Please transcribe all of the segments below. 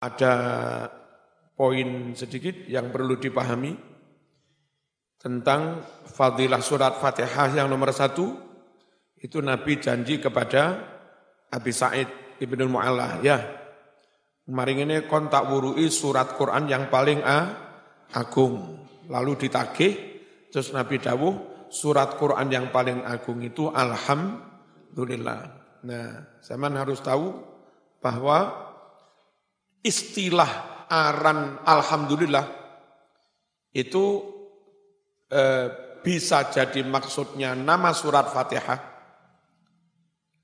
ada poin sedikit yang perlu dipahami tentang fadilah surat Fatihah yang nomor satu, itu Nabi janji kepada Abi Sa'id Ibnu Mu'allah, ya, kemarin ini kontak wurui surat Quran yang paling a, agung. Lalu ditagih, terus Nabi dawuh, surat Quran yang paling agung itu Alhamdulillah. Nah, zaman harus tahu bahwa istilah aran alhamdulillah itu eh, bisa jadi maksudnya nama surat Fatihah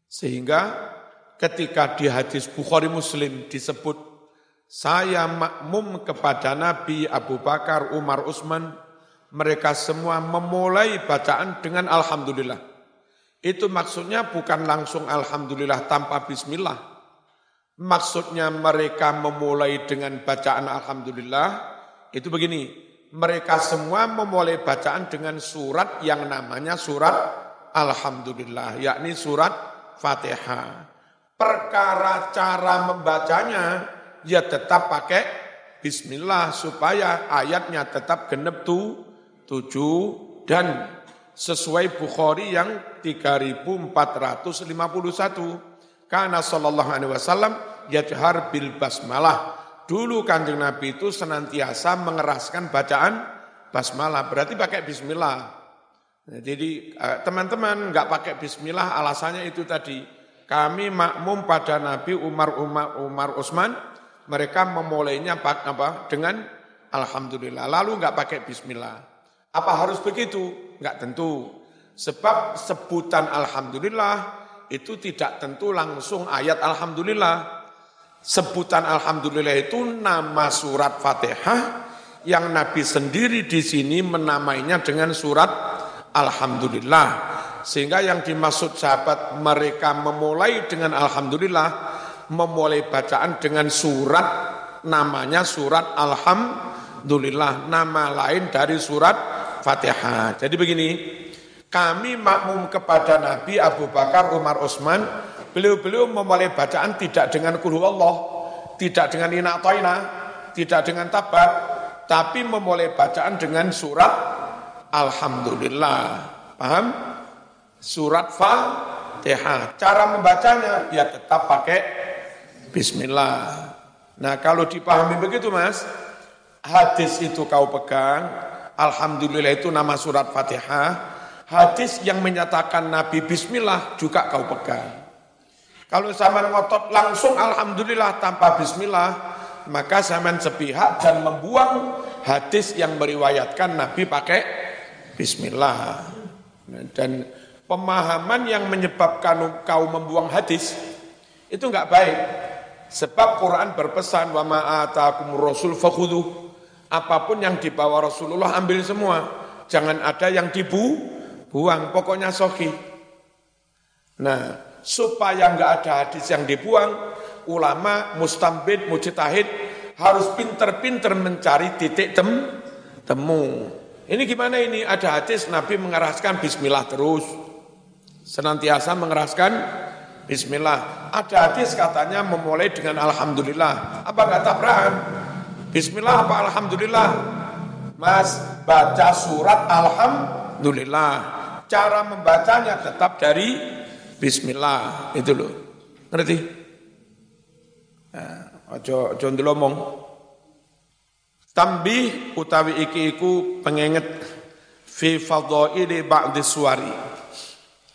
sehingga ketika di hadis Bukhari Muslim disebut saya makmum kepada Nabi Abu Bakar, Umar, Utsman, mereka semua memulai bacaan dengan Alhamdulillah. Itu maksudnya bukan langsung Alhamdulillah tanpa Bismillah, Maksudnya mereka memulai dengan bacaan Alhamdulillah, itu begini, mereka semua memulai bacaan dengan surat yang namanya surat Alhamdulillah, yakni surat Fatihah. Perkara cara membacanya, ya tetap pakai Bismillah supaya ayatnya tetap genep tu, tujuh dan sesuai Bukhari yang 3451 karena sallallahu alaihi wasallam yajhar bil basmalah. Dulu kanjeng Nabi itu senantiasa mengeraskan bacaan basmalah, berarti pakai bismillah. Nah, jadi eh, teman-teman nggak pakai bismillah alasannya itu tadi. Kami makmum pada Nabi Umar Umar Umar Utsman, mereka memulainya apa dengan alhamdulillah. Lalu nggak pakai bismillah. Apa harus begitu? Nggak tentu. Sebab sebutan alhamdulillah itu tidak tentu langsung ayat Alhamdulillah. Sebutan Alhamdulillah itu nama surat Fatihah yang Nabi sendiri di sini menamainya dengan surat Alhamdulillah. Sehingga yang dimaksud sahabat mereka memulai dengan Alhamdulillah, memulai bacaan dengan surat namanya surat Alhamdulillah, nama lain dari surat Fatihah. Jadi begini, kami makmum kepada Nabi Abu Bakar, Umar, Utsman. Beliau-beliau memulai bacaan tidak dengan kulhu Allah, tidak dengan inak toina, tidak dengan tabat, tapi memulai bacaan dengan surat Alhamdulillah. Paham? Surat Fatihah. Cara membacanya ya tetap pakai Bismillah. Nah kalau dipahami begitu mas, hadis itu kau pegang, Alhamdulillah itu nama surat Fatihah, hadis yang menyatakan Nabi Bismillah juga kau pegang. Kalau zaman ngotot langsung Alhamdulillah tanpa Bismillah, maka zaman sepihak dan membuang hadis yang meriwayatkan Nabi pakai Bismillah. Dan pemahaman yang menyebabkan kau membuang hadis itu enggak baik. Sebab Quran berpesan wa ma'atakum rasul fakhudhu. Apa pun yang dibawa Rasulullah ambil semua. Jangan ada yang dibu buang, pokoknya soki. Nah, supaya nggak ada hadis yang dibuang, ulama, mustambid, mujtahid harus pinter-pinter mencari titik tem, temu. Ini gimana ini? Ada hadis Nabi mengeraskan bismillah terus. Senantiasa mengeraskan bismillah. Ada hadis katanya memulai dengan alhamdulillah. Apa kata Abraham? Bismillah apa alhamdulillah? Mas baca surat alhamdulillah cara membacanya tetap dari Bismillah itu loh. Ngerti? Nah, ojo ojo ndelomong. Tambih utawi iki iku pengenget fi fadhaili ba'di suwari.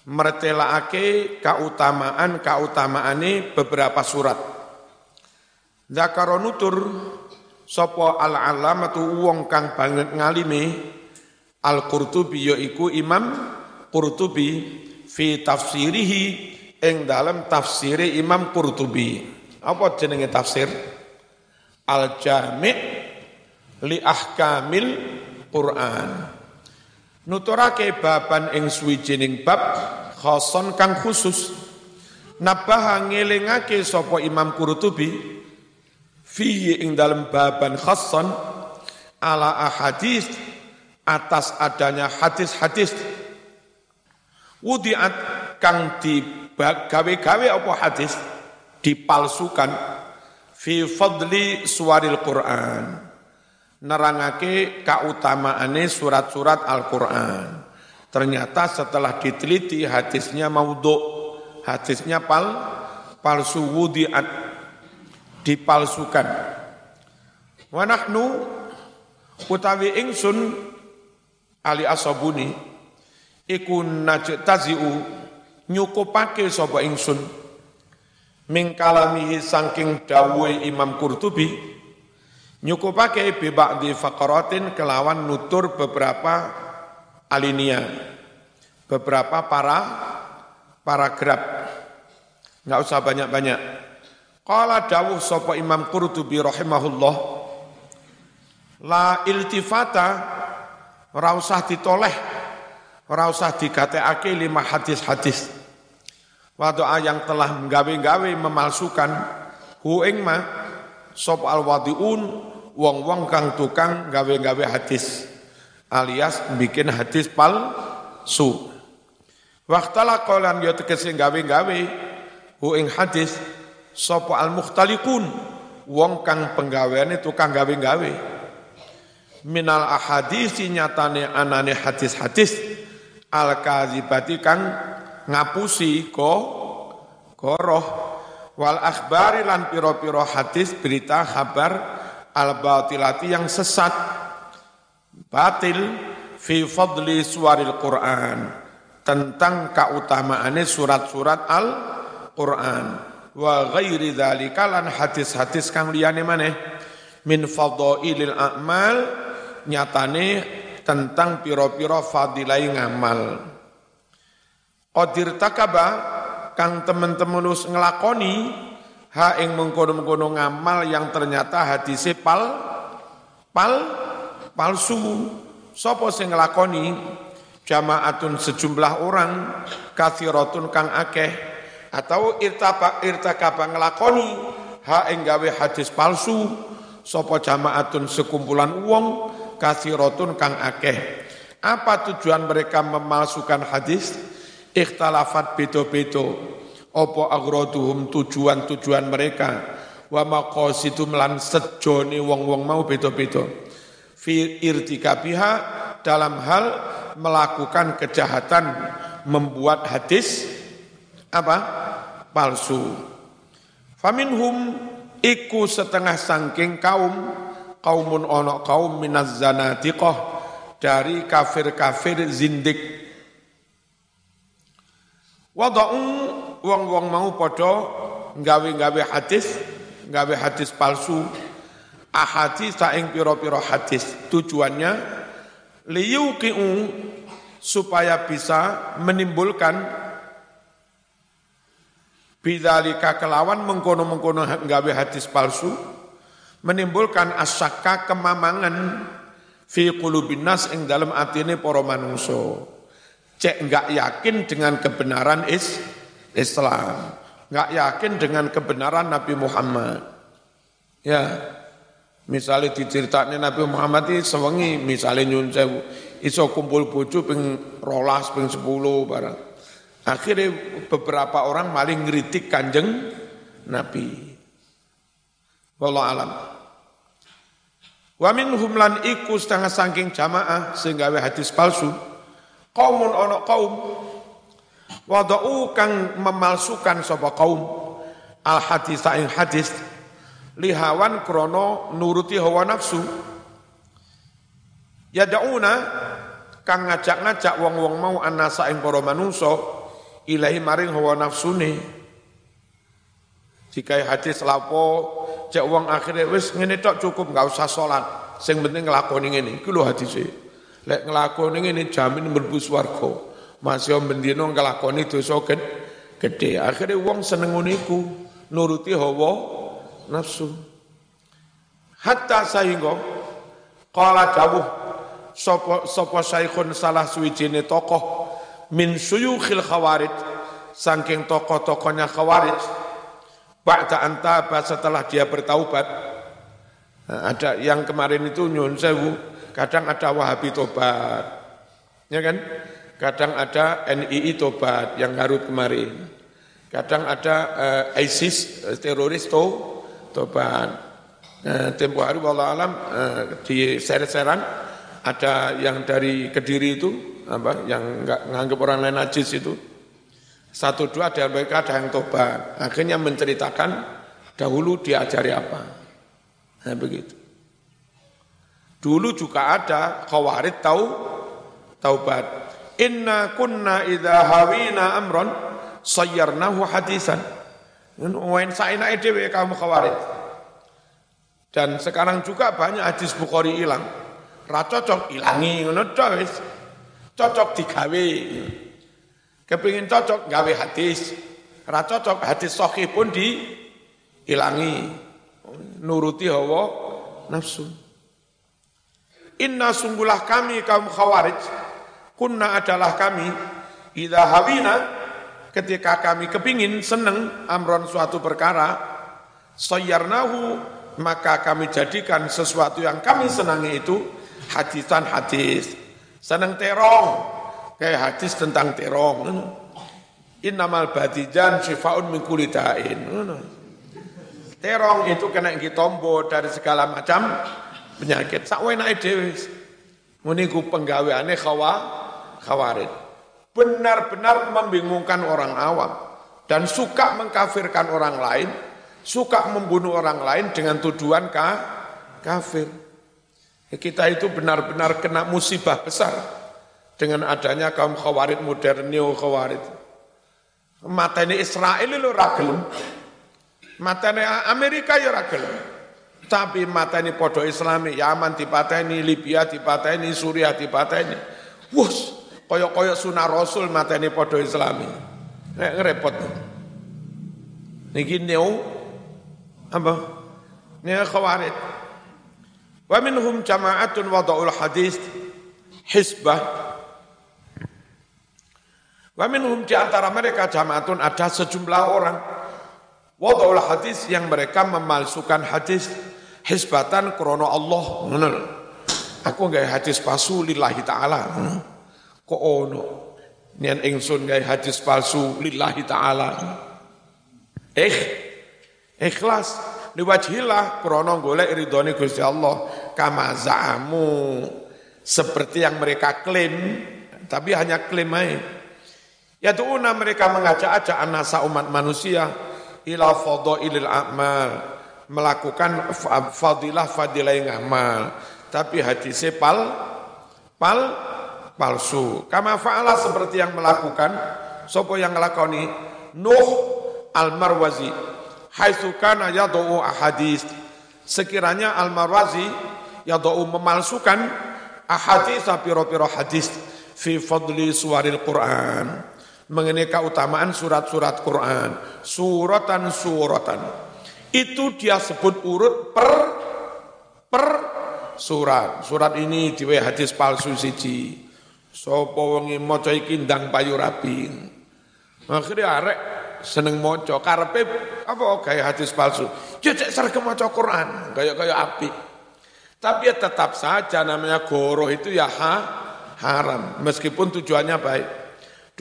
Mertelaake keutamaan kautamaane beberapa surat. Zakaronutur sapa al-alamatu wong kang banget ngalime Al-Qurtubi yaiku Imam Qurtubi fi tafsirihi ing dalam tafsiri Imam Qurtubi. Apa jenenge tafsir? Al-Jami' li ahkamil Quran. Nuturake baban ing suwijining bab khoson kang khusus. Nabah ngelingake sapa Imam Qurtubi fi ing dalam baban khoson ala ahadis atas adanya hadis-hadis Wudiat kang di gawe-gawe apa hadis dipalsukan fi fadli suwaril Quran nerangake kautamaane surat-surat Al-Qur'an. Ternyata setelah diteliti hadisnya maudhu, hadisnya pal palsu wudiat dipalsukan. Wa nahnu utawi ingsun ali asabuni iku najtaziu nyukupake sapa ingsun. Ming kalamihi saking dawuhe Imam Qurtubi nyukupake bi ba'di faqaratin kelawan nutur beberapa alinea beberapa para paragraf nggak usah banyak-banyak. Qala dawuh sapa Imam Qurtubi rahimahullah la iltifata ora usah ditoleh ora usah digatekake lima hadis-hadis wadoa yang telah menggawe-gawe memalsukan hu ing ma sop al wadiun wong-wong kang tukang gawe-gawe hadis alias bikin hadis palsu. Waktala kolan yo tegese gawe-gawe hu ing hadis sapa al mukhtalikun wong kang penggaweane tukang gawe-gawe. Minal ahadis nyatane anane hadis-hadis al kadzibati kang ngapusi ko koroh wal akhbari lan piro-piro hadis berita kabar al-batilati yang sesat batil fi fadli suaril Quran tentang keutamaannya surat-surat Al-Quran. Wa ghairi dzalika lan hadis-hadis kang liyane maneh. Min fadhailil a'mal nyatane tentang piro-piro fadilai ngamal. Qadir takaba kang temen-temen ngelakoni ha ing mengkono-mengkono ngamal yang ternyata hadise pal pal palsu. Sapa sing nglakoni jamaatun sejumlah orang kathiratun kang akeh atau irtaba irtakaba nglakoni ha ing gawe hadis palsu. Sapa jamaatun sekumpulan wong kathiratun kang akeh. Apa tujuan mereka memalsukan hadis? Ikhtalafat bedo-bedo apa aghraduhum tujuan-tujuan mereka? Wa maqasidum lan sejone wong-wong mau beda-beda. Fi irtikabiha dalam hal melakukan kejahatan membuat hadis apa? Palsu. Faminhum iku setengah sangking kaum kaumun ono kaum minaz zanadiqah dari kafir-kafir zindik. Wada'u wong-wong mau padha gawe-gawe hadis, gawe hadis palsu, ahadis saing pira-pira hadis. Tujuannya liyuqi'u supaya bisa menimbulkan bidzalika kelawan mengkono-mengkono gawe hadis palsu menimbulkan asyaka kemamangan fi qulubin nas ing dalam atine para manungsa cek enggak yakin dengan kebenaran is Islam. Nggak yakin dengan kebenaran Nabi Muhammad. Ya, misalnya diceritakan Nabi Muhammad itu sewengi, misalnya nyun iso kumpul bojo ping rolas, ping sepuluh barang. Akhirnya beberapa orang maling ngeritik kanjeng Nabi. Wallah alam. Wa minhum lan iku setengah saking jamaah sehingga hadis palsu. Kaumun ono kaum Wada'u kang memalsukan sapa kaum al hadis ing hadis. Lihawan krono nuruti hawa nafsu. Ya dauna kang ngajak-ngajak wong-wong mau anasa ing para manungsa ilahi maring hawa nafsune. Jika hadis lapo cek wong akhirnya wis ngene tok cukup enggak usah salat sing penting nglakoni ngene iku lho hadise lek nglakoni ngene jamin mlebu swarga masih om bendino ngelakoni dosa gede. Akhirnya wong seneng uniku nuruti hawa nafsu. Hatta sehingga kala dawuh sapa sapa saikhun salah suwijine tokoh min suyukhil khawarij saking tokoh-tokohnya khawarij ba'da antaba setelah dia bertaubat nah, ada yang kemarin itu nyun sewu kadang ada wahabi tobat ya kan Kadang ada NII tobat yang garut kemarin. Kadang ada uh, ISIS uh, teroris to, tobat. Nah, tempo hari wallah alam eh, di seret-seran ada yang dari Kediri itu apa yang nggak nganggap orang lain najis itu satu dua ada mereka ada yang tobat. Akhirnya menceritakan dahulu diajari apa. Nah begitu. Dulu juga ada khawarid tahu taubat. Inna kunna idha hawina amron sayyarnahu hadisan. Wain saina dhewe kamu khawarid dan sekarang juga banyak hadis Bukhari hilang. Ra cocok wis. Cocok digawe. Kepingin cocok gawe hadis. Ra cocok hadis sahih pun diilangi. Nuruti hawa nafsu. Inna sungguhlah kami kaum khawarij, kunna adalah kami, idha hawina, ketika kami kepingin seneng amron suatu perkara, soyarnahu, maka kami jadikan sesuatu yang kami senangi itu, hadisan hadis. Seneng terong, kayak hadis tentang terong. Innamal badijan syifaun min kulidain. Terong itu kena ditombo dari segala macam penyakit. Sakwenake dhewe. Muni ku penggaweane khawa khawarid. Benar-benar membingungkan orang awam dan suka mengkafirkan orang lain, suka membunuh orang lain dengan tuduhan ka, kafir. Kita itu benar-benar kena musibah besar dengan adanya kaum khawarid modern, neo khawarid. Mata ini Israel itu ragel. Ini Amerika ya ragel. Tapi mata ini podo islami, Yaman ini, Libya ini, Suriah ini. Wus, koyok-koyok sunah Rasul mata ini podo islami. Nek repot. Niki neo, apa? Neo khawarid. Wa minhum jama'atun wada'ul hadis hisbah. Wa minhum di antara mereka jama'atun ada sejumlah orang wada'ul hadis yang mereka memalsukan hadis hisbatan krono Allah. Aku nggak hadis palsu lillahi ta'ala. Kok ono? Nian ingsun nggak hadis palsu lillahi ta'ala. Eh, ikhlas liwajhillah krono golek ridhone Gusti Allah kama za'amu seperti yang mereka klaim tapi hanya klaim aja ya tuuna mereka mengajak-ajak anasa umat manusia ila fadhailil a'mal melakukan fadilah fadilah yang amal. Tapi hadisnya pal pal palsu. Kama fa'ala seperti yang melakukan sopo yang ngelakoni? Nuh al-Marwazi haitsu kana yad'u ahadis. Sekiranya Al-Marwazi yad'u memalsukan ahadis piro-piro hadis fi fadli suaril Quran mengenai keutamaan surat-surat Quran. Suratan suratan. Itu dia sebut urut per per surat. Surat ini diwe hadis palsu siji. Sapa wengi maca iki ndang payu rapi akhirnya arek seneng moco karpe apa kayak hadis palsu? Jejak sergem moco Quran. Kayak kayak api. Tapi ya tetap saja namanya goroh itu ya ha, haram. Meskipun tujuannya baik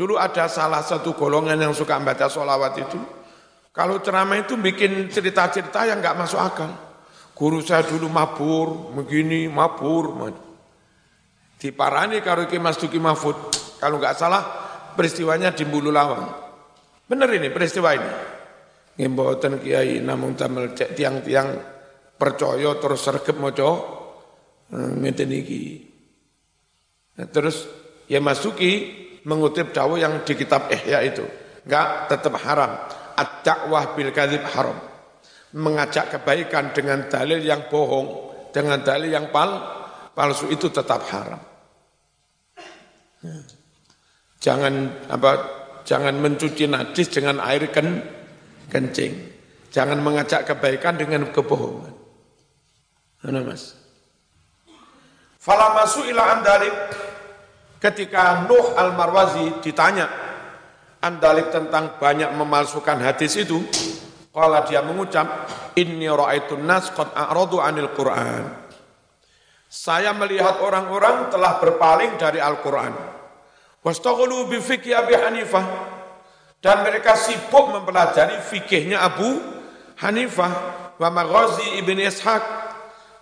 dulu ada salah satu golongan yang suka membaca sholawat itu. Kalau ceramah itu bikin cerita-cerita yang nggak masuk akal. Guru saya dulu mabur begini mabur. Diparani kalau Mas Duki Mahfud. Kalau nggak salah peristiwanya di Bulu Lawang. Benar ini peristiwa ini. Ngimboten kiai. Namun tamel cek tiang-tiang percaya terus sergep moco eh, ngeten iki. Nah, terus ya masuki mengutip dawu yang di kitab Ihya itu. Enggak tetap haram. At-dakwah bil kadzib haram. Mengajak kebaikan dengan dalil yang bohong, dengan dalil yang pal, palsu itu tetap haram. Jangan apa Jangan mencuci najis dengan air ken, kencing. Jangan mengajak kebaikan dengan kebohongan. Mana mas? Fala ketika Nuh al-Marwazi ditanya andalik tentang banyak memalsukan hadis itu, kalau dia mengucap, Inni ra'aitun nas qad a'radu anil Qur'an. Saya melihat orang-orang telah berpaling dari Al-Quran. Wastaghulu bi fikih Abi Hanifah dan mereka sibuk mempelajari fikihnya Abu Hanifah wa Maghazi Ibn Ishaq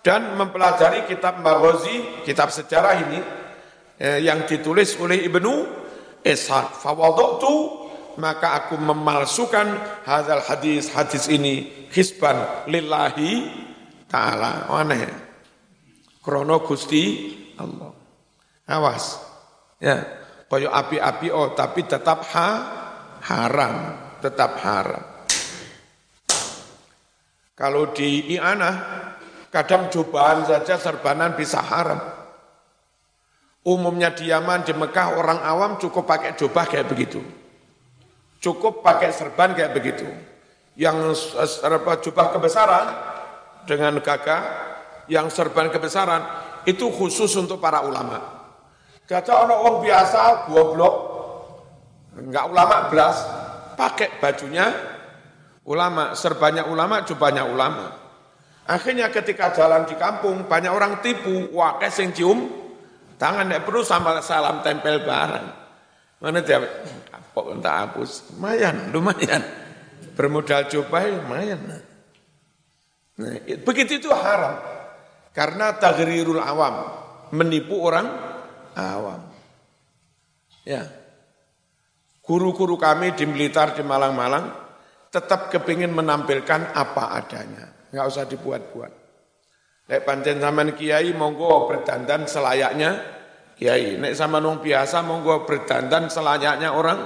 dan mempelajari kitab Maghazi, kitab sejarah ini eh, yang ditulis oleh Ibnu Ishaq. Fawadatu maka aku memalsukan hadal hadis hadis ini hisban lillahi taala. Aneh. Krono Gusti Allah. Awas. Ya, koyo api-api oh tapi tetap ha haram, tetap haram. Kalau di Iana kadang cobaan saja serbanan bisa haram. Umumnya di Yaman, di Mekah, orang awam cukup pakai jubah kayak begitu. Cukup pakai serban kayak begitu. Yang serba jubah kebesaran dengan gagah, yang serban kebesaran, itu khusus untuk para ulama. Kata orang orang biasa, goblok, enggak ulama belas, pakai bajunya ulama, serbannya ulama, jubahnya ulama. Akhirnya ketika jalan di kampung, banyak orang tipu, wah sing cium, Tangan tidak perlu sama salam tempel barang. Mana dia kapok entah hapus. Lumayan, lumayan. Bermodal coba lumayan. Nah, begitu itu haram. Karena tagrirul awam. Menipu orang awam. Ya. Guru-guru kami di militer di Malang-Malang tetap kepingin menampilkan apa adanya. Nggak usah dibuat-buat. Nek pancen zaman kiai monggo berdandan selayaknya kiai. Nek sama nong biasa monggo berdandan selayaknya orang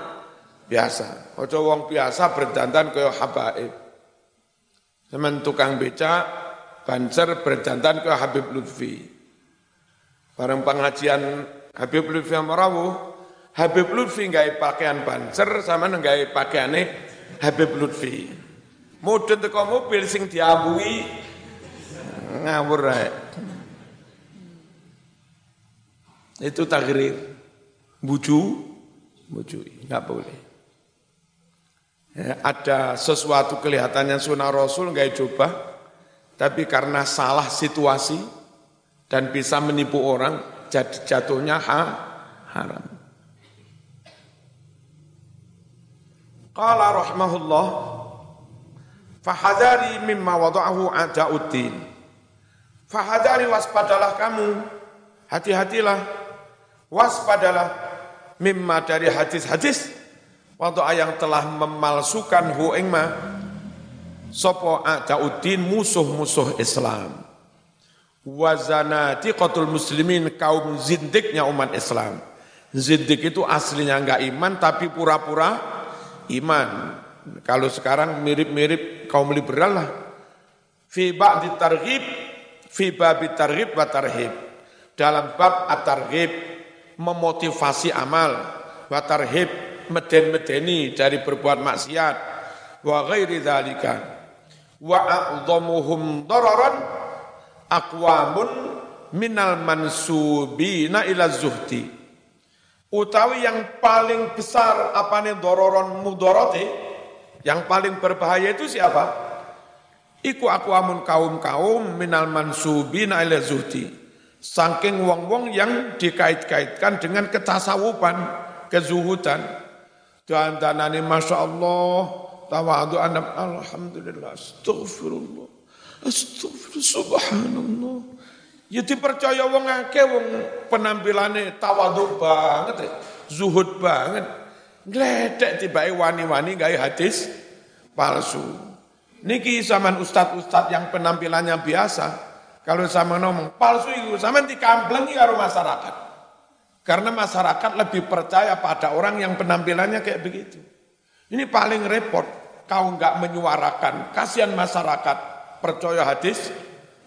biasa. Ojo wong biasa berdandan kaya habaib. Zaman tukang beca banser berdandan kaya Habib Lutfi. Bareng pengajian Habib Lutfi Amarawu, Habib Lutfi nggak pakaian banser sama nggak pakaiannya Habib Lutfi. Mudun teko mobil sing diambui ngawur ae. Itu takrir. Buju, buju, enggak boleh. Ya, ada sesuatu kelihatannya sunnah Rasul enggak coba, tapi karena salah situasi dan bisa menipu orang, jadi jatuhnya ha, haram. Qala rahimahullah, fahadari mimma wada'ahu ada'uddin. Fahadari waspadalah kamu, hati-hatilah, waspadalah. Mimma dari hadis-hadis. Waktu yang telah memalsukan hu ingma sopo a'da'uddin musuh-musuh Islam. Wazanati qatul muslimin kaum zindiknya umat Islam. Zindik itu aslinya enggak iman tapi pura-pura iman. Kalau sekarang mirip-mirip kaum liberal lah. Fi ba'di targhib fi babi targhib wa tarhib. Dalam bab at-targhib memotivasi amal. Wa tarhib meden-medeni dari berbuat maksiat. Wa ghairi dzalika. Wa a'dhamuhum dararan aqwamun minal mansubina ila zuhdi. Utawi yang paling besar apane dororon mudorote yang paling berbahaya itu siapa? Iku aku amun kaum-kaum minal mansubina ila zuhdi. Saking wong-wong yang dikait-kaitkan dengan ketasawupan, kezuhudan. Dan danani Masya Allah, tawadu anam, Alhamdulillah, astagfirullah, astagfirullah, subhanallah. Ya dipercaya wong akeh wong penampilannya tawadu banget, zuhud banget. Gledek tiba wani-wani gaya hadis palsu. Niki zaman ustad-ustad yang penampilannya biasa, kalau sama ngomong palsu itu, sama dikamplengi karo masyarakat. Karena masyarakat lebih percaya pada orang yang penampilannya kayak begitu. Ini paling repot, kau nggak menyuarakan, kasihan masyarakat percaya hadis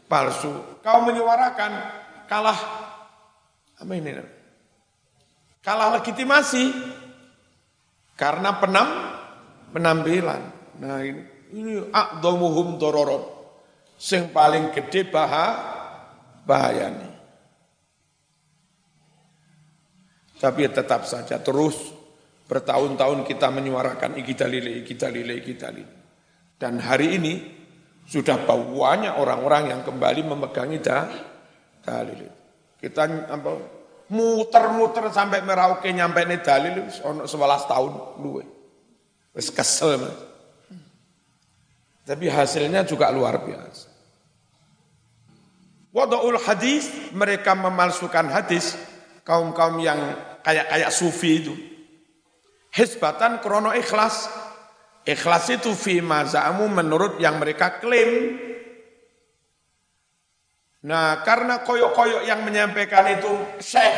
palsu. Kau menyuarakan, kalah apa ini? Kalah legitimasi karena penam penampilan. Nah ini ini akdomuhum dororon. Sing paling gede baha, bahayanya. Tapi tetap saja terus bertahun-tahun kita menyuarakan iki dalile, iki dalile, iki dalile. Dan hari ini sudah banyak orang-orang yang kembali memegangi dalil. Kita apa, muter-muter sampai merauke nyampe ini dalil, sebelas tahun luwe. Wis kesel mas. Tapi hasilnya juga luar biasa. Wada'ul hadis, mereka memalsukan hadis, kaum-kaum yang kayak-kayak sufi itu. Hisbatan krono ikhlas. Ikhlas itu fi mazamu menurut yang mereka klaim. Nah, karena koyok-koyok yang menyampaikan itu syekh.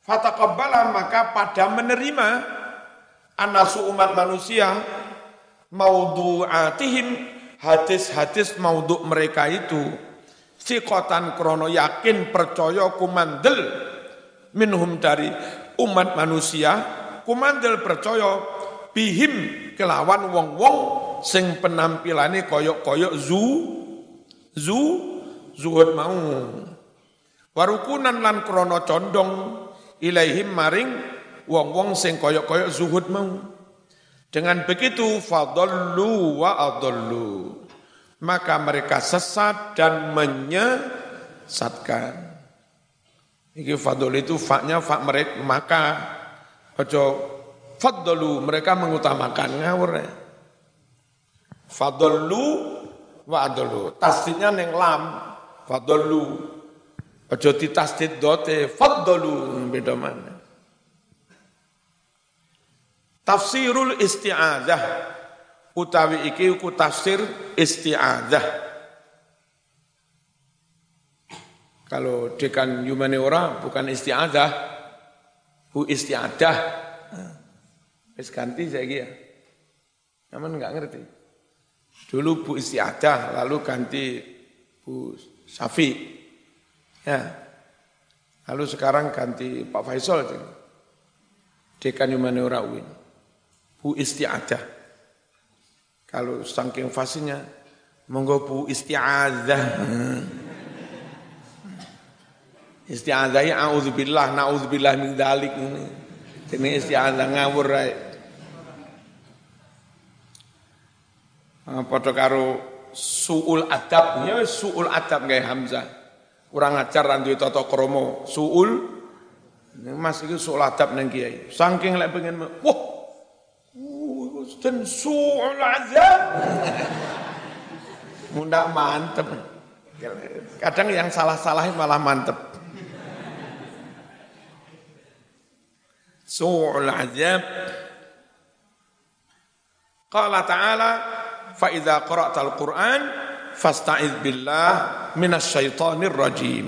Fataqabbala maka pada menerima anasu umat manusia maudhu'atihim hadis-hadis maudhu mereka itu. Sikotan krono yakin percaya kumandel. Minhum dari umat manusia kumandel percaya bihim kelawan wong-wong sing penampilane koyok-koyok zu zu zuhud mau. Warukunan lan krono condong ilaihim maring wong-wong sing koyok-koyok zuhud mau dengan begitu fadallu wa adallu. Maka mereka sesat dan menyesatkan. Ini fadl itu faknya fak mereka maka ojo fadlu mereka mengutamakan ngawur. Fadallu wa adallu. Tasdidnya neng lam fadallu. Ojo ditasdid dote fadlu beda mana. Tafsirul isti'adzah utawi iki ku tafsir isti'adzah. Kalau dekan humaniora bukan isti'adzah, bu isti'adah. Wis ganti saya ya. Namun enggak ngerti. Dulu Bu Isti'adah, lalu ganti Bu Safi. Ya. Lalu sekarang ganti Pak Faisal. Dekan humaniora UIN. Bu isti'adah. Kalau saking fasihnya, monggo bu isti'adah. Isti'adah ya a'udzubillah, na'udzubillah min dalik ini. Isti'adah ngawur rai. Ah, padha karo suul adab, ya suul adab gaya Hamzah. Kurang ajar randu toto kromo, suul Mas itu suul adab nang kiai. Saking lek pengen wah dan su'ul azab. Munda mantep. Kadang yang salah-salah malah mantep. Su'ul azab. Qala ta'ala, فَإِذَا قَرَأْتَ الْقُرْآنِ فَاسْتَعِذْ بِاللَّهِ مِنَ الشَّيْطَانِ الرَّجِيمِ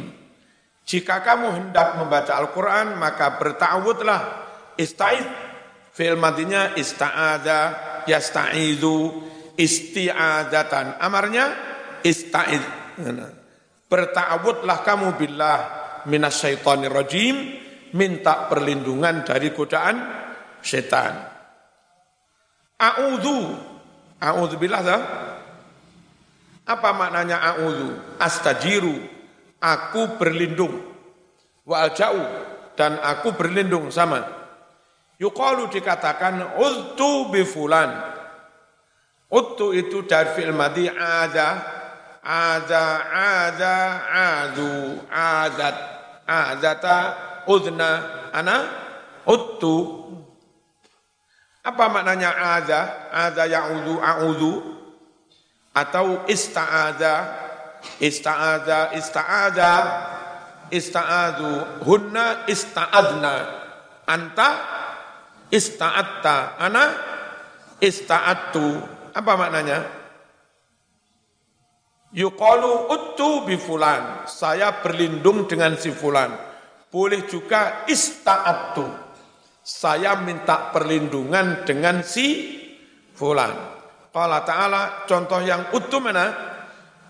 Jika kamu hendak membaca Al-Quran, maka bertawudlah, ista'id Fi'il madinya ista'ada, yasta'idu, isti'adatan. Amarnya ista'id. Berta'awudlah kamu billah minasyaitonir rajim, minta perlindungan dari godaan setan. A'udhu, a'udhu billah dah. Apa maknanya a'udhu? Astajiru, aku berlindung. Wa alja'u, dan aku berlindung sama Yukalu dikatakan ultu bifulan. Ultu itu dari fi'il madi ada, ada, ada, adu, adat, adata, udna, ana, ultu. Apa maknanya ada? Ada ya'udu, a'udu. Atau ista'ada, ista'ada, ista'ada, ista'adu, hunna ista'adna. Anta ista'atta, ana ista'attu. Apa maknanya? Yuqalu uttu bi fulan. Saya berlindung dengan si fulan. Boleh juga ista'attu. Saya minta perlindungan dengan si fulan. Qala ta'ala contoh yang utuh mana?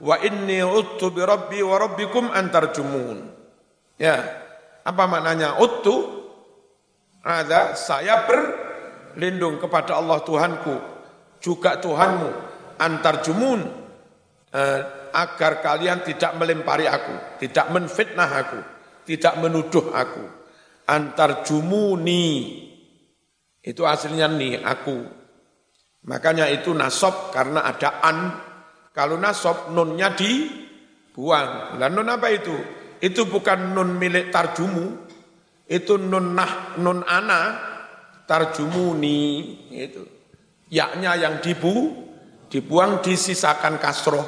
Wa inni uttu bi rabbi wa rabbikum antarjumun. Ya. Apa maknanya uttu? Ada saya berlindung kepada Allah Tuhanku juga Tuhanmu antar jumun eh, agar kalian tidak melempari aku, tidak menfitnah aku, tidak menuduh aku. Antar jumuni itu aslinya nih aku. Makanya itu nasab karena ada an. Kalau nasab nunnya dibuang. Dan nun apa itu? Itu bukan nun milik tarjumu, itu nun nah nun ana tarjumuni itu yaknya yang dibu dibuang disisakan kasroh.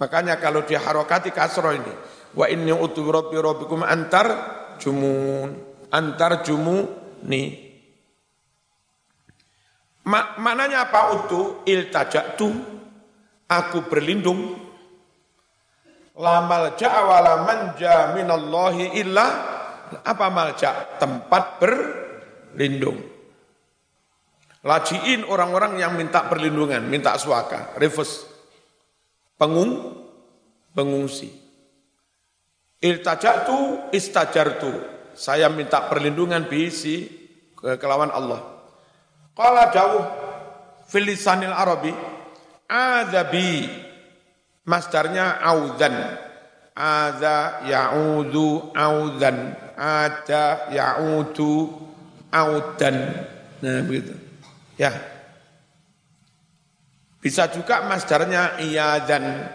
Makanya kalau dia harokati kasroh ini, wa inni utu rabbi rabbikum antar jumun, antar jumu nih. Mak maknanya apa utu iltajatu aku berlindung la malja wala manja minallahi illa apa malja tempat berlindung. Lajiin orang-orang yang minta perlindungan minta suaka. Reverse pengung pengungsi. Iltajatu istajartu. Saya minta perlindungan bisi kelawan Allah. Qala dawuh filisanil Arabi adzabi masdarnya audan adza ya'udu audan ada ya'udu audan. Nah begitu. Ya. Bisa juga masdarnya iyadan.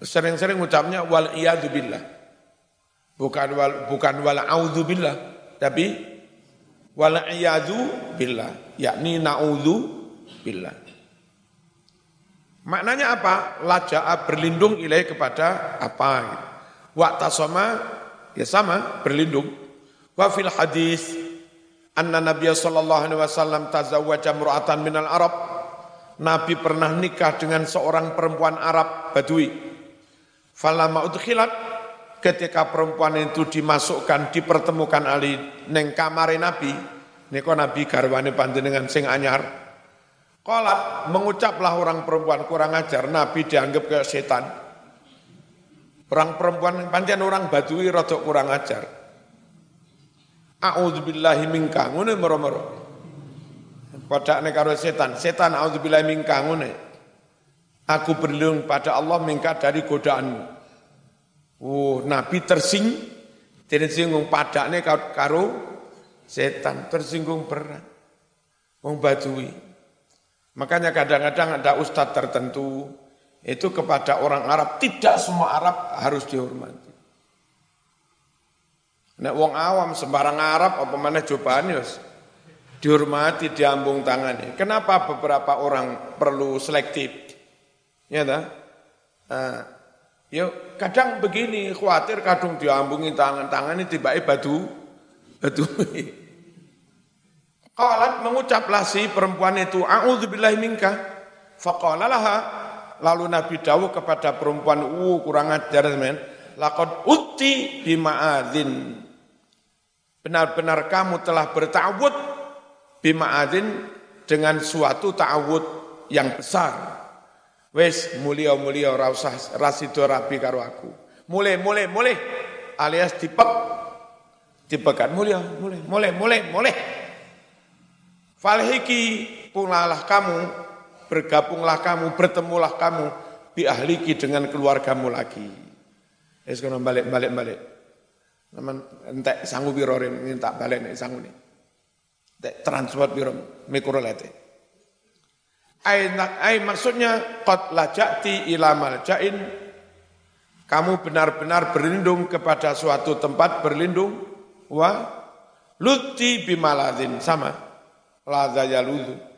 Sering-sering ucapnya wal iyadu billah. Bukan wal bukan wal audzu billah tapi wal iyadu billah yakni naudzu billah. Maknanya apa? Laja'a berlindung ilaih kepada apa? Waktu sama ya sama berlindung wa fil hadis anna nabiy sallallahu alaihi wasallam tazawwaja mur'atan minal arab nabi pernah nikah dengan seorang perempuan Arab Badui falama udkhilat ketika perempuan itu dimasukkan, dipertemukan Ali neng kamare Nabi, niko Nabi garwane panjenengan sing anyar. Kolat mengucaplah orang perempuan kurang ajar, Nabi dianggap kayak setan. Orang perempuan panjang orang badui rotok kurang ajar. A'udzubillahi minka, ngene mero-mero. Padakne karo setan, setan a'udzubillahi minka ngene. Aku berlindung pada Allah minka dari godaanmu. Oh, Nabi tersing, tersinggung padaknya karo setan, tersinggung berat. Wong Badui. Makanya kadang-kadang ada ustadz tertentu, itu kepada orang Arab, tidak semua Arab harus dihormati. Nek wong awam sembarang Arab apa mana cobaan dihormati diambung tangannya. Kenapa beberapa orang perlu selektif? Ya dah. Nah, Ya kadang begini, khawatir kadung diambungi tangan-tangan ini tiba batu, batu. Qalat mengucaplah si perempuan itu, A'udzubillahi minka. Lalu Nabi Dawud kepada perempuan, uh kurang ajar men. Laqad uti bima'adhin. Benar-benar kamu telah bertawud bima'adhin dengan suatu ta'awud yang besar. Wes mulia mulia ora usah rasido rabi karo aku. Mulai mulai mulai alias dipek dipekat mulia mulai mulai mulai mulai. Falhiki pulalah kamu bergabunglah kamu bertemulah kamu bi ahliki dengan keluargamu lagi. Wes kono balik balik balik. Naman entek sanggup biro minta balik nek sanggup nih. transport biro mikrolete. Ay, ay maksudnya qad lajati ila maljain kamu benar-benar berlindung kepada suatu tempat berlindung wa luti bimaladin sama ladza yaludu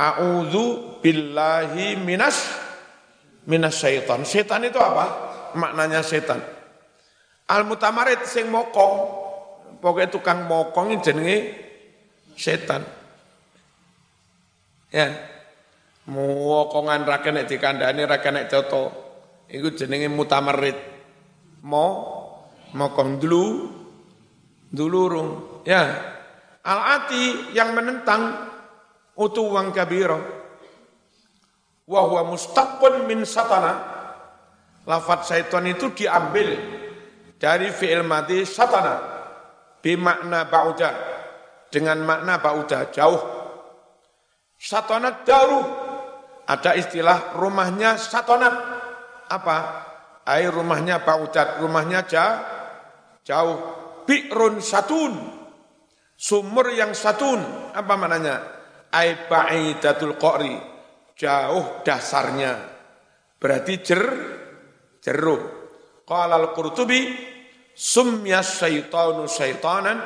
a'udzu billahi minas minas syaitan setan itu apa maknanya setan al mutamarid sing mokong pokoknya tukang mokong jenenge setan ya Muwokongan ra kena dikandani ra kena toto. Iku jenenge mutamarid. Mo mokong dulu dulurung. Ya. Al-ati yang menentang utuwang kabiro. Wa huwa mustaqbun min satana. Lafat syaitan itu diambil dari fi'il mati satana bimakna ba'uda dengan makna ba'uda jauh satana daruh ada istilah rumahnya satonat. Apa? Air rumahnya Ucat, rumahnya ja, jauh. Bi'run satun. Sumur yang satun. Apa maknanya? Air ba'idatul qori. Jauh dasarnya. Berarti jer, jeruk. Qala al-Qurtubi, sumya syaitanu syaitanan,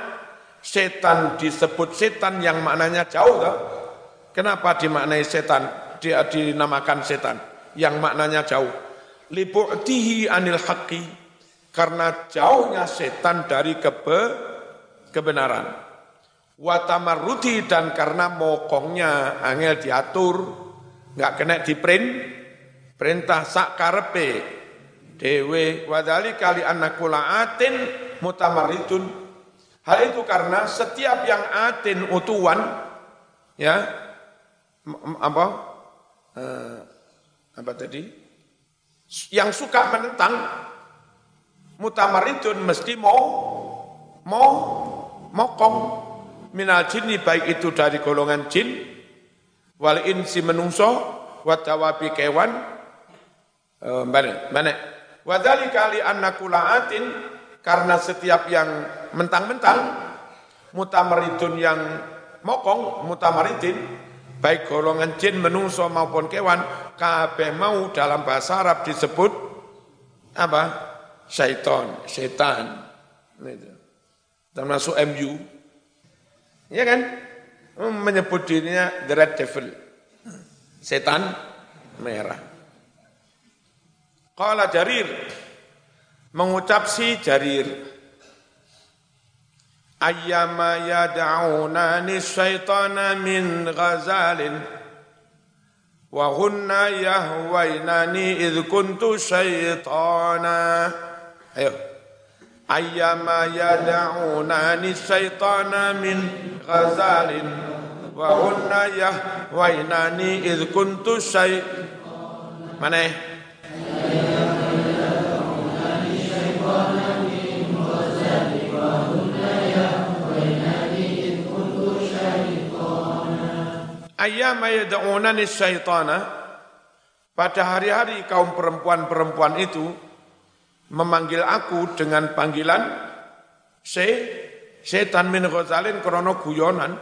setan disebut setan yang maknanya jauh. Kenapa dimaknai setan? dinamakan setan yang maknanya jauh. Libu'tihi anil haqqi karena jauhnya setan dari kebe, kebenaran. Watamarruti dan karena mokongnya angel diatur, nggak kena di print, perintah sak karepe dewe wadali kali anakula atin mutamaritun. Hal itu karena setiap yang atin utuan, ya apa eh, apa tadi? Yang suka menentang mutamaridun mesti mau mau mokong minal jinni baik itu dari golongan jin wal insi menungso wa kewan. Uh, mana mana? Wadali kali annakulaatin karena setiap yang mentang-mentang mutamaridun yang mokong mutamaridin baik golongan jin menungso maupun kewan kabeh mau dalam bahasa Arab disebut apa? Syaiton setan termasuk MU ya kan? Menyebut dirinya the red devil. Setan merah. Qala Jarir. Mengucap si Jarir. Ayyama yad'unani syaitana min ghazalin. Wa hunna yahwainani idh kuntu syaitana. Ayo ayyama yad'unani syaitana min ghazalin. Wa hunna yahwainani idh kuntu syaitana mana? Ayyama yad'unani syaitana. Pada hari-hari kaum perempuan-perempuan itu memanggil aku dengan panggilan se setan min ghazalin krono guyonan.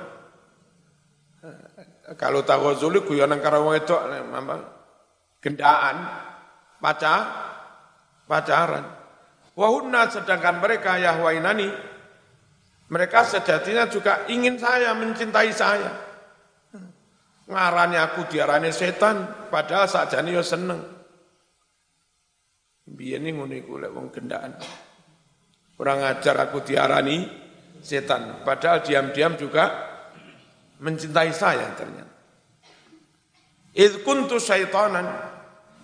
Kalau tak ghazuli guyonan karo itu apa? Gendaan pacar pacaran. Wahunna sedangkan mereka yahwainani mereka sejatinya juga ingin saya mencintai saya. Ngarani aku diarani setan, padahal sakjane yo seneng. Biyen ngono iku lek wong gendaan. Kurang ajar aku diarani setan, padahal diam-diam juga mencintai saya ternyata. Id kuntu syaitanan,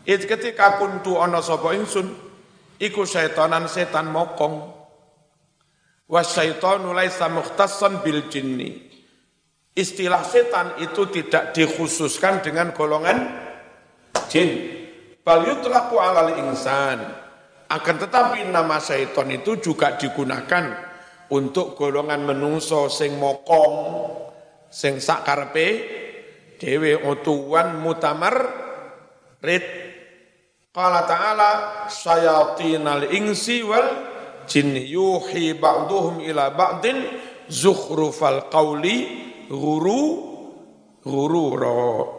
id ketika kuntu ana sapa ingsun, iku syaitanan setan mokong. Was syaitanu laisa mukhtassan bil jinni istilah setan itu tidak dikhususkan dengan golongan jin. Bal yutlaqu alal insan. Akan tetapi nama syaitan itu juga digunakan untuk golongan menungso sing mokong, sing sakarpe, dewe otuan mutamar rid. Qala ta'ala syayatinal insi wal jinni yuhi ba'duhum ila ba'din zukhrufal qawli guru guru roh.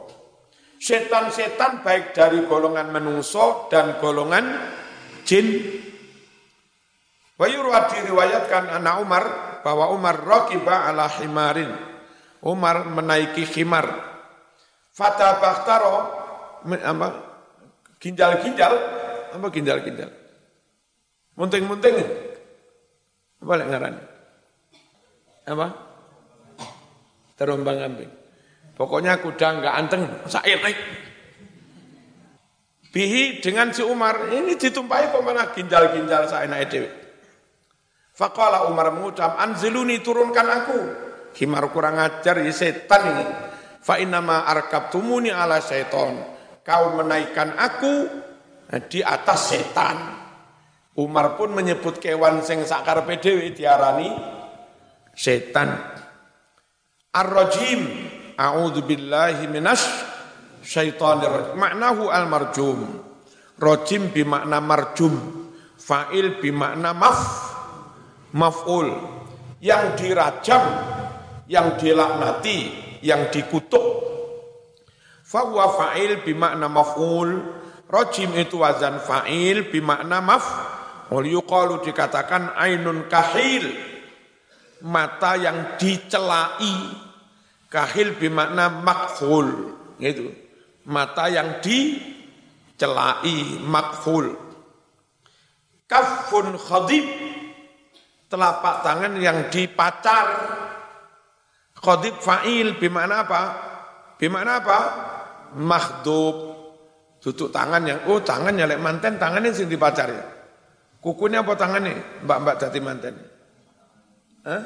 Setan-setan baik dari golongan menungso dan golongan jin. Wayurwa diriwayatkan anak Umar bahwa Umar rokiba ala himarin. Umar menaiki himar. Fata bakhtaro apa ginjal-ginjal apa ginjal-ginjal. Munting-munting. Apa lek ngaran? Apa? terombang ambing. Pokoknya kuda enggak anteng, saya naik. Bihi dengan si Umar, ini ditumpahi pemanah ginjal-ginjal saya naik dewi. Faqala Umar mengucap, anziluni turunkan aku. Himar kurang ajar, ya setan ini. Fa innama tumuni ala seton. Kau menaikkan aku di atas setan. Umar pun menyebut kewan sing sakar PDW diarani setan. Ar-rajim. A'udzu billahi minasy syaitonir rajim. Maknahu al-marjum. Rajim bimakna marjum. Fa'il bimakna maf maf'ul. Yang dirajam, yang dilaknati, yang dikutuk. Fahuwa fa'il bimakna maf'ul. Rajim itu wazan fa'il bimakna maf. Wal yuqalu dikatakan ainun kahil mata yang dicelai kahil bimakna makhul gitu mata yang dicelai, makful. Kafun khadib, telapak tangan yang dipacar. Khadib fa'il, bimana apa? Bimana apa? Makhdub. Tutup tangan yang, oh tangannya lek manten, tangannya sing dipacar ya. Kukunya apa tangannya? Mbak-mbak jati manten. Hah?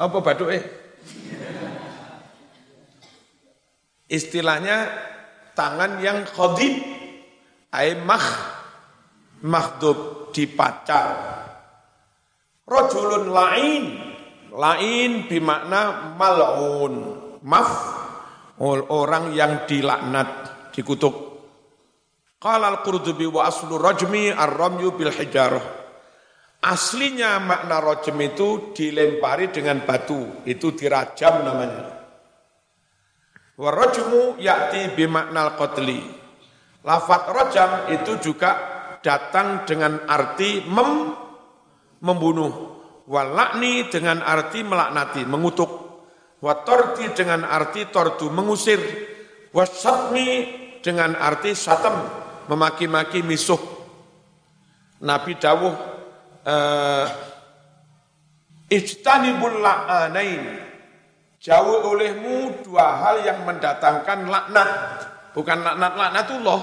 Apa badu eh? Istilahnya tangan yang khadib ay mah mahdub dipacar. Rajulun lain lain bimakna mal'un maf orang yang dilaknat dikutuk. Qala al-qurtubi wa aslu rajmi ar-ramyu bil hijarah. Aslinya makna rajm itu dilempari dengan batu itu dirajam namanya Warajmu yakti bimaknal qatli. Lafat rajam itu juga datang dengan arti mem, membunuh. Walakni dengan arti melaknati, mengutuk. Watorti dengan arti tortu, mengusir. Wasatmi dengan arti satem, memaki-maki misuh. Nabi dawuh, uh, Ijtanibul la'anain Jauh olehmu dua hal yang mendatangkan laknat. Bukan laknat laknatullah.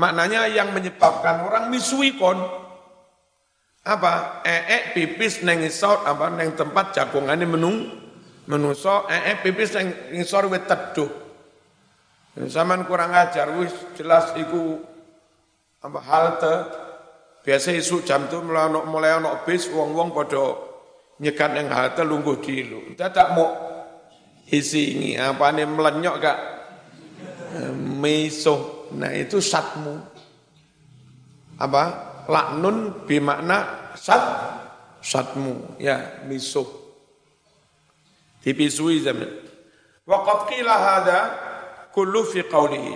Maknanya yang menyebabkan orang misui kon. Apa? Eek pipis neng isor, apa neng tempat jagongannya menung. Menuso eek pipis neng isor wet teduh. Zaman kurang ajar, wis jelas iku apa halte. Biasa isu jam tu mulai mulai bis wong-wong podo nyekat yang halte lungguh dilu. tak mau isi ini apa nih melenyok kak meso. Nah itu satmu. Apa? Laknun bimakna sat satmu ya miso. Dipisui zaman. Waqad qila hadha kullu fi qawlihi.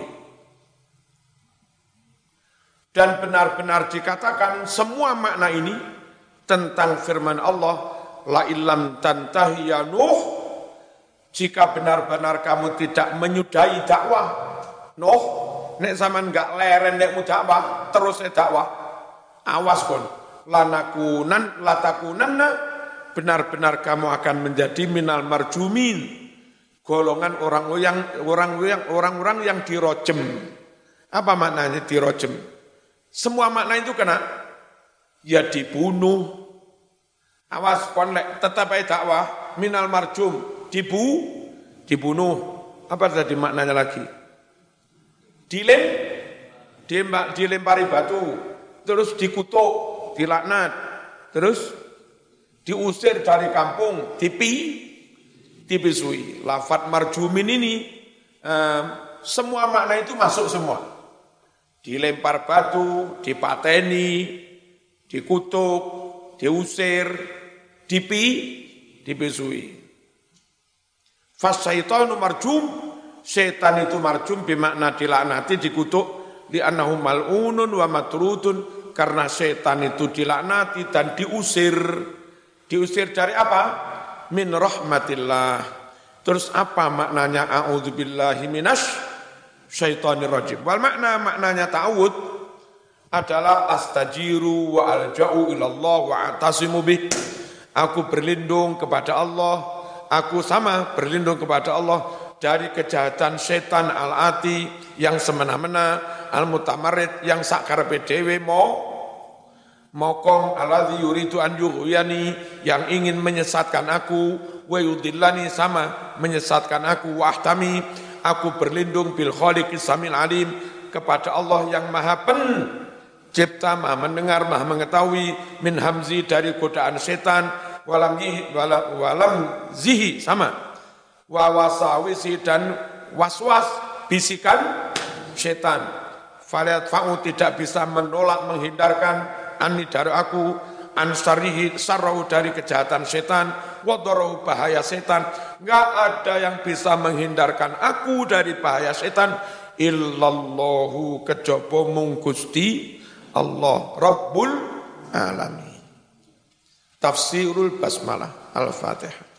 Dan benar-benar dikatakan semua makna ini tentang firman Allah la illam tantahi ya Nuh. Jika benar-benar kamu tidak menyudahi dakwah Nuh nek zaman enggak leren nek dakwah terus dakwah. Awas pun lanakunan latakunanna benar-benar kamu akan menjadi minal marjumin. Golongan orang yang orang yang orang-orang yang dirojem. Apa maknanya dirojem? Semua makna itu kena? Ya dibunuh Awas kon tetap aja dakwah minal marjum dibu dibunuh. Apa tadi maknanya lagi? Dilem dilempar, dilempari batu, terus dikutuk, dilaknat, terus diusir dari kampung, dipi dipisui. Lafat marjumin ini eh, semua makna itu masuk semua. Dilempar batu, dipateni, dikutuk, diusir, dipi dipisui. Fasyaitanu marjum, setan itu marjum bimakna dilaknati dikutuk di annahu mal'unun wa matrudun karena setan itu dilaknati dan diusir. Diusir dari apa? Min rahmatillah. Terus apa maknanya a'udzubillahi minas syaitanir rajim? Wal makna maknanya ta'awud adalah astajiru wa alja'u ilallah wa atasimu bih Aku berlindung kepada Allah, aku sama berlindung kepada Allah dari kejahatan setan al-ati yang semena-mena, al-mutamarid yang sakar PDW mau mokong alladzi yuridu an yughyani yang ingin menyesatkan aku wa yudillani sama menyesatkan aku. Wahtami aku berlindung bil khaliqis samil alim kepada Allah yang maha pen cipta maha mendengar maha mengetahui min hamzi dari godaan setan walam walam, walam zihi sama. Wa wasawisi dan waswas bisikan setan. Faliat fa'u tidak bisa menolak menghindarkan ani dari aku ansarihi sarau dari kejahatan setan wadorau bahaya setan. Enggak ada yang bisa menghindarkan aku dari bahaya setan. Illallahu kejopo mungkusti Allah Rabbul Alamin. Tafsirul Basmalah Al-Fatihah.